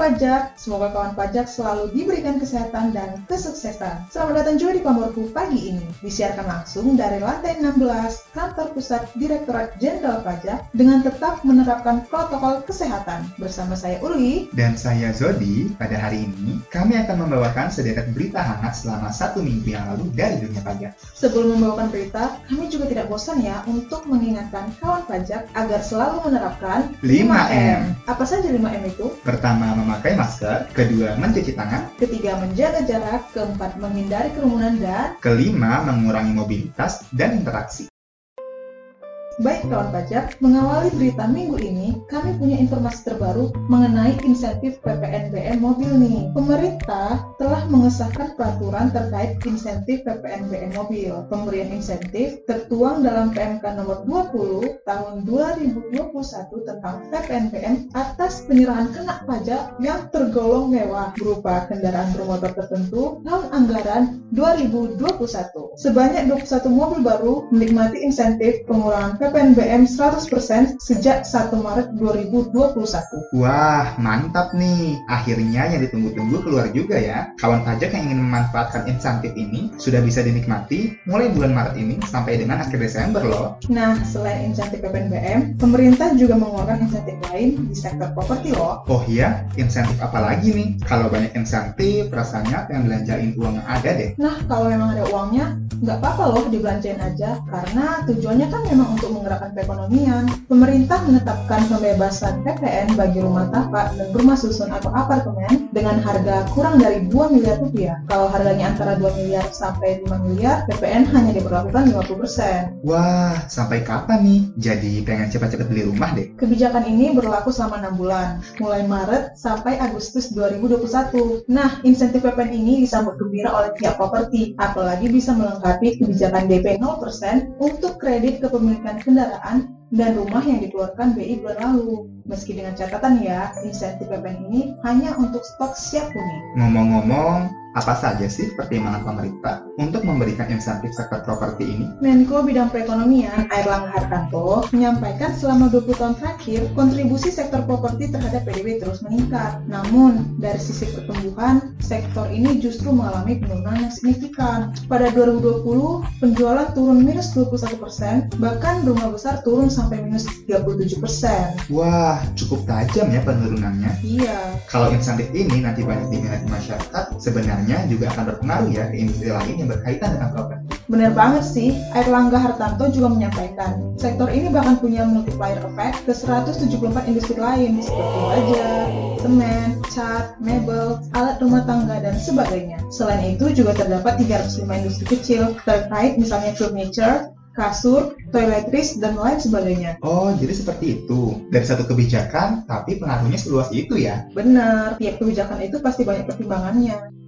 pajak, semoga kawan pajak selalu diberikan kesehatan dan kesuksesan. Selamat datang juga di Pamorku pagi ini. Disiarkan langsung dari lantai 16 kantor pusat Direktorat Jenderal Pajak dengan tetap menerapkan protokol kesehatan. Bersama saya Uli dan saya Zodi, pada hari ini kami akan membawakan sederet berita hangat selama satu minggu yang lalu dari dunia pajak. Sebelum membawakan berita, kami juga tidak bosan ya untuk mengingatkan kawan pajak agar selalu menerapkan 5M. Apa saja 5M itu? Pertama, memakai masker. Kedua, mencuci tangan. Ketiga, menjaga jarak. Keempat, menghindari kerumunan. Dan kelima, mengurangi mobilitas dan interaksi. Baik kawan pajak, mengawali berita minggu ini, kami punya informasi terbaru mengenai insentif PPNBM mobil nih. Pemerintah telah mengesahkan peraturan terkait insentif PPNBM mobil. Pemberian insentif tertuang dalam PMK nomor 20 tahun 2021 tentang PPNBM atas penyerahan kena pajak yang tergolong mewah berupa kendaraan bermotor tertentu tahun anggaran 2021. Sebanyak 21 mobil baru menikmati insentif pengurangan PPNBM 100% sejak 1 Maret 2021. Wah, mantap nih. Akhirnya yang ditunggu-tunggu keluar juga ya. Kawan pajak yang ingin memanfaatkan insentif ini sudah bisa dinikmati mulai bulan Maret ini sampai dengan akhir Desember loh. Nah, selain insentif PPNBM, pemerintah juga mengeluarkan insentif lain di sektor properti loh. Oh iya, insentif apa lagi nih? Kalau banyak insentif, rasanya yang belanjain uang ada deh. Nah, kalau memang ada uangnya, nggak apa-apa loh dibelanjain aja, karena tujuannya kan memang untuk menggerakkan perekonomian. Pemerintah menetapkan pembebasan PPN bagi rumah tapak dan rumah susun atau apartemen dengan harga kurang dari 2 miliar rupiah. Kalau harganya antara 2 miliar sampai 5 miliar, PPN hanya diberlakukan 50%. Wah, sampai kapan nih? Jadi pengen cepat-cepat beli rumah deh. Kebijakan ini berlaku selama 6 bulan, mulai Maret sampai Agustus 2021. Nah, insentif PPN ini disambut gembira oleh pihak properti, apalagi bisa melengkapi kebijakan DP 0% untuk kredit kepemilikan kendaraan dan rumah yang dikeluarkan BI bulan lalu. Meski dengan catatan ya, insentif PPN ini hanya untuk stok siap huni. Ngomong-ngomong, apa saja sih pertimbangan pemerintah untuk memberikan insentif sektor properti ini? Menko Bidang Perekonomian Airlangga Hartarto menyampaikan selama 20 tahun terakhir kontribusi sektor properti terhadap PDB terus meningkat. Namun, dari sisi pertumbuhan, sektor ini justru mengalami penurunan yang signifikan. Pada 2020, penjualan turun minus 21%, bahkan rumah besar turun sampai minus 37%. Wah, cukup tajam ya penurunannya. Iya. Kalau insentif ini nanti banyak diminati masyarakat, sebenarnya juga akan berpengaruh ya ke industri lain yang berkaitan dengan properti. Benar banget sih, Airlangga Hartanto juga menyampaikan, sektor ini bahkan punya multiplier effect ke 174 industri lain seperti baja, semen, cat, mebel, alat rumah tangga, dan sebagainya. Selain itu juga terdapat 305 industri kecil terkait misalnya furniture, kasur, toiletries, dan lain sebagainya. Oh, jadi seperti itu. Dari satu kebijakan, tapi pengaruhnya seluas itu ya? Benar, tiap kebijakan itu pasti banyak pertimbangannya.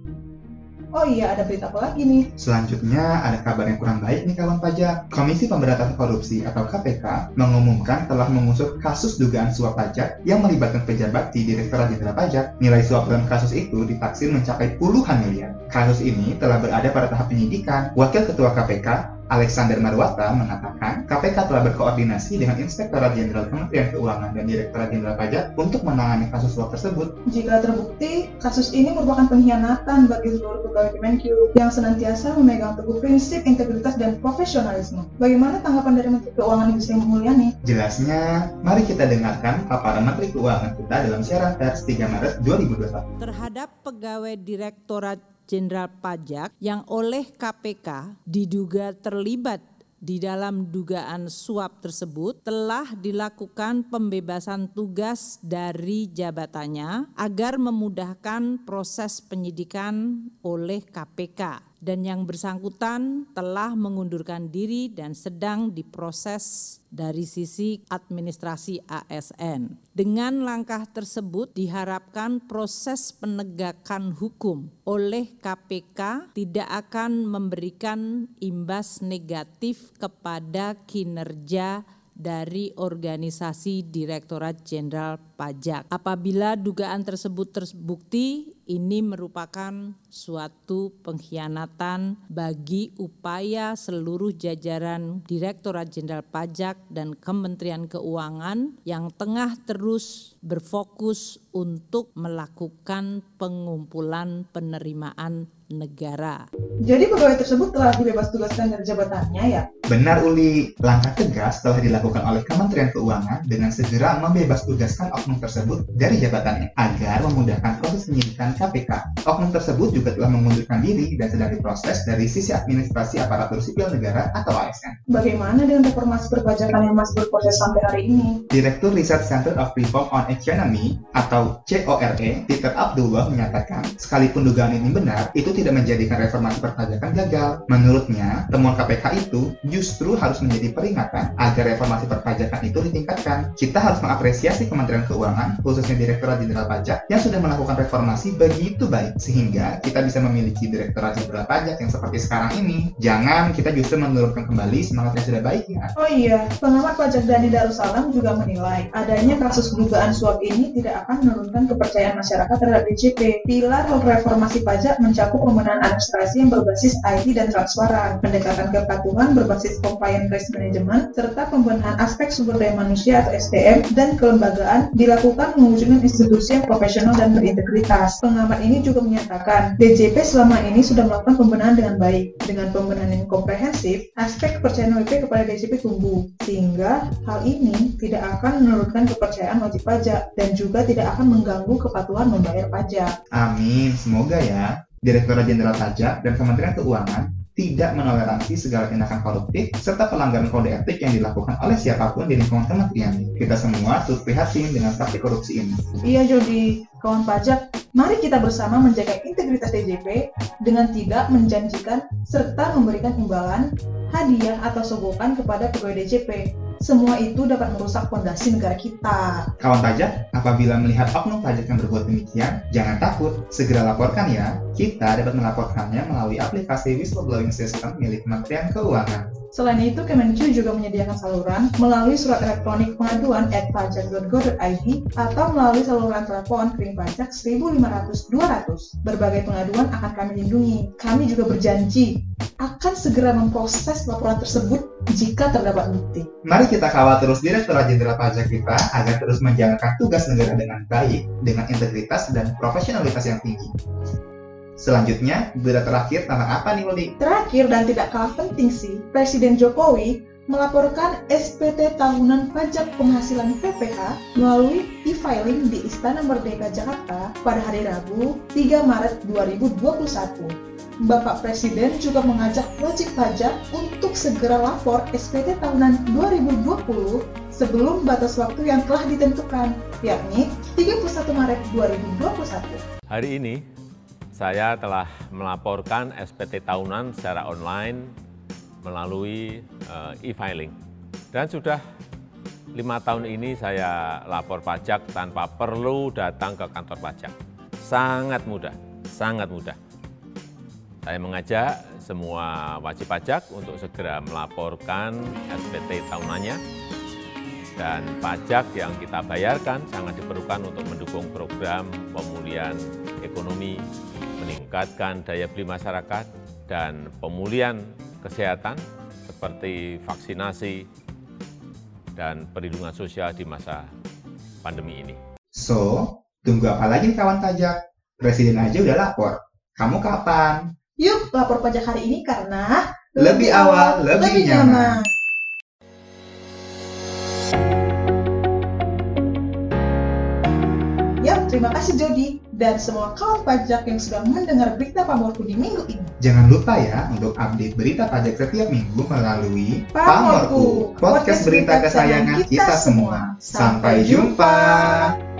Oh iya, ada berita apa lagi nih? Selanjutnya, ada kabar yang kurang baik nih kawan pajak. Komisi Pemberantasan Korupsi atau KPK mengumumkan telah mengusut kasus dugaan suap pajak yang melibatkan pejabat di Direktorat Jenderal Pajak. Nilai suap dalam kasus itu ditaksir mencapai puluhan miliar. Kasus ini telah berada pada tahap penyidikan. Wakil Ketua KPK, Alexander Marwata mengatakan KPK telah berkoordinasi dengan Inspektorat Jenderal Kementerian Keuangan dan Direktorat Jenderal Pajak untuk menangani kasus suap tersebut. Jika terbukti, kasus ini merupakan pengkhianatan bagi seluruh pegawai Kemenkyu yang senantiasa memegang teguh prinsip integritas dan profesionalisme. Bagaimana tanggapan dari Menteri Keuangan Ibu Sri Mulyani? Jelasnya, mari kita dengarkan paparan Menteri Keuangan kita dalam siaran pers 3 Maret 2021. Terhadap pegawai Direktorat Jenderal Pajak yang oleh KPK diduga terlibat di dalam dugaan suap tersebut telah dilakukan pembebasan tugas dari jabatannya agar memudahkan proses penyidikan oleh KPK dan yang bersangkutan telah mengundurkan diri dan sedang diproses dari sisi administrasi ASN. Dengan langkah tersebut diharapkan proses penegakan hukum oleh KPK tidak akan memberikan imbas negatif kepada kinerja dari organisasi Direktorat Jenderal Pajak. Apabila dugaan tersebut terbukti, ini merupakan suatu pengkhianatan bagi upaya seluruh jajaran Direktorat Jenderal Pajak dan Kementerian Keuangan yang tengah terus berfokus untuk melakukan pengumpulan penerimaan negara. Jadi pegawai tersebut telah dibebas tugaskan dari jabatannya ya? Benar Uli, langkah tegas telah dilakukan oleh Kementerian Keuangan dengan segera membebas tugaskan oknum tersebut dari jabatannya agar memudahkan proses penyidikan KPK. Oknum tersebut juga telah mengundurkan diri dan sedang diproses dari sisi administrasi aparatur sipil negara atau ASN. Bagaimana dengan reformasi perpajakan yang masih berproses sampai hari ini? Direktur Riset Center of Reform on Economy atau CORE, Peter Abdullah menyatakan, sekalipun dugaan ini benar, itu tidak menjadikan reformasi perpajakan gagal. Menurutnya, temuan KPK itu justru harus menjadi peringatan agar reformasi perpajakan itu ditingkatkan. Kita harus mengapresiasi Kementerian Keuangan, khususnya Direktorat Jenderal Pajak, yang sudah melakukan reformasi begitu baik, sehingga kita bisa memiliki Direktorat Jenderal Pajak yang seperti sekarang ini. Jangan kita justru menurunkan kembali semangat yang sudah baik ya. Oh iya, pengamat pajak Dani Darussalam juga menilai adanya kasus dugaan suap ini tidak akan menurunkan kepercayaan masyarakat terhadap DJP. Pilar reformasi pajak mencakup pembenahan administrasi yang berbasis IT dan transparan, pendekatan kepatuhan berbasis compliance risk management, serta pembenahan aspek sumber daya manusia atau SDM dan kelembagaan dilakukan mewujudkan institusi yang profesional dan berintegritas. Pengamat ini juga menyatakan, DJP selama ini sudah melakukan pembenahan dengan baik. Dengan pembenahan yang komprehensif, aspek kepercayaan WP kepada DJP tumbuh, sehingga hal ini tidak akan menurunkan kepercayaan wajib pajak dan juga tidak akan mengganggu kepatuhan membayar pajak. Amin, semoga ya. Direktorat Jenderal Pajak dan Kementerian Keuangan tidak menoleransi segala tindakan koruptif serta pelanggaran kode etik yang dilakukan oleh siapa pun di lingkungan kementerian. Kita semua turut prihatin dengan praktik korupsi ini. Iya Jody, kawan pajak, mari kita bersama menjaga integritas DJP dengan tidak menjanjikan serta memberikan imbalan, hadiah atau sogokan kepada pegawai DJP semua itu dapat merusak fondasi negara kita. Kawan pajak, apabila melihat oknum pajak yang berbuat demikian, jangan takut, segera laporkan ya. Kita dapat melaporkannya melalui aplikasi whistleblowing system milik Kementerian Keuangan. Selain itu, Kemenq juga menyediakan saluran melalui surat elektronik pengaduan at pajak.go.id atau melalui saluran telepon kering pajak 1500-200. Berbagai pengaduan akan kami lindungi. Kami juga berjanji akan segera memproses laporan tersebut jika terdapat bukti. Mari kita kawal terus Direktorat Jenderal Pajak kita agar terus menjalankan tugas negara dengan baik, dengan integritas dan profesionalitas yang tinggi. Selanjutnya, berita terakhir tentang apa nih, Wali? Terakhir dan tidak kalah penting sih, Presiden Jokowi melaporkan SPT tahunan pajak penghasilan PPH melalui e-filing di Istana Merdeka Jakarta pada hari Rabu 3 Maret 2021. Bapak Presiden juga mengajak wajib pajak untuk segera lapor SPT tahunan 2020 sebelum batas waktu yang telah ditentukan, yakni 31 Maret 2021. Hari ini saya telah melaporkan SPT tahunan secara online melalui uh, e-filing. Dan sudah lima tahun ini saya lapor pajak tanpa perlu datang ke kantor pajak. Sangat mudah, sangat mudah. Saya mengajak semua wajib pajak untuk segera melaporkan SPT tahunannya dan pajak yang kita bayarkan sangat diperlukan untuk mendukung program pemulihan ekonomi, meningkatkan daya beli masyarakat, dan pemulihan kesehatan seperti vaksinasi dan perlindungan sosial di masa pandemi ini. So, tunggu apa lagi kawan pajak? Presiden aja udah lapor. Kamu kapan? Yuk lapor pajak hari ini karena lebih awal, lebih, lebih nyaman. nyaman. Terima kasih Jody dan semua kawan pajak yang sudah mendengar berita Pamorku di minggu ini. Jangan lupa ya untuk update berita pajak setiap minggu melalui Pamorku, podcast berita kesayangan kita semua. Sampai jumpa.